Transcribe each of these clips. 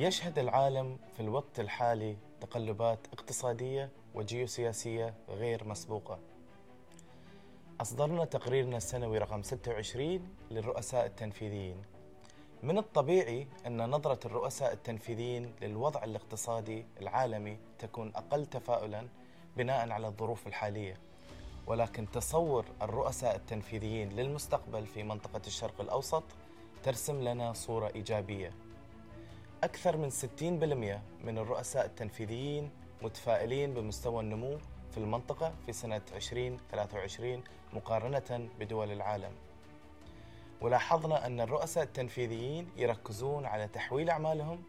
يشهد العالم في الوقت الحالي تقلبات اقتصادية وجيوسياسية غير مسبوقة. أصدرنا تقريرنا السنوي رقم 26 للرؤساء التنفيذيين. من الطبيعي أن نظرة الرؤساء التنفيذيين للوضع الاقتصادي العالمي تكون أقل تفاؤلا بناء على الظروف الحالية. ولكن تصور الرؤساء التنفيذيين للمستقبل في منطقة الشرق الأوسط ترسم لنا صورة إيجابية. أكثر من 60% من الرؤساء التنفيذيين متفائلين بمستوى النمو في المنطقة في سنة 2023 مقارنة بدول العالم. ولاحظنا أن الرؤساء التنفيذيين يركزون على تحويل أعمالهم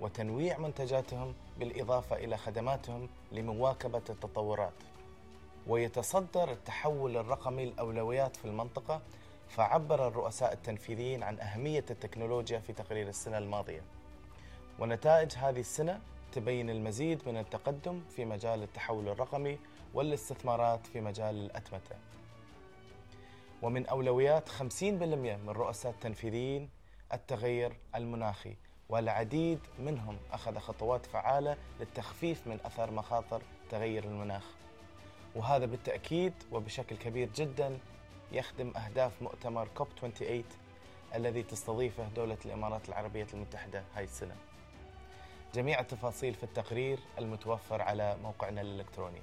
وتنويع منتجاتهم بالإضافة إلى خدماتهم لمواكبة التطورات. ويتصدر التحول الرقمي الأولويات في المنطقة فعبر الرؤساء التنفيذيين عن أهمية التكنولوجيا في تقرير السنة الماضية. ونتائج هذه السنة تبين المزيد من التقدم في مجال التحول الرقمي والاستثمارات في مجال الأتمتة. ومن أولويات 50% من رؤساء التنفيذيين التغير المناخي والعديد منهم أخذ خطوات فعالة للتخفيف من أثر مخاطر تغير المناخ. وهذا بالتأكيد وبشكل كبير جدا يخدم أهداف مؤتمر كوب 28 الذي تستضيفه دولة الإمارات العربية المتحدة هاي السنة. جميع التفاصيل في التقرير المتوفر على موقعنا الإلكتروني.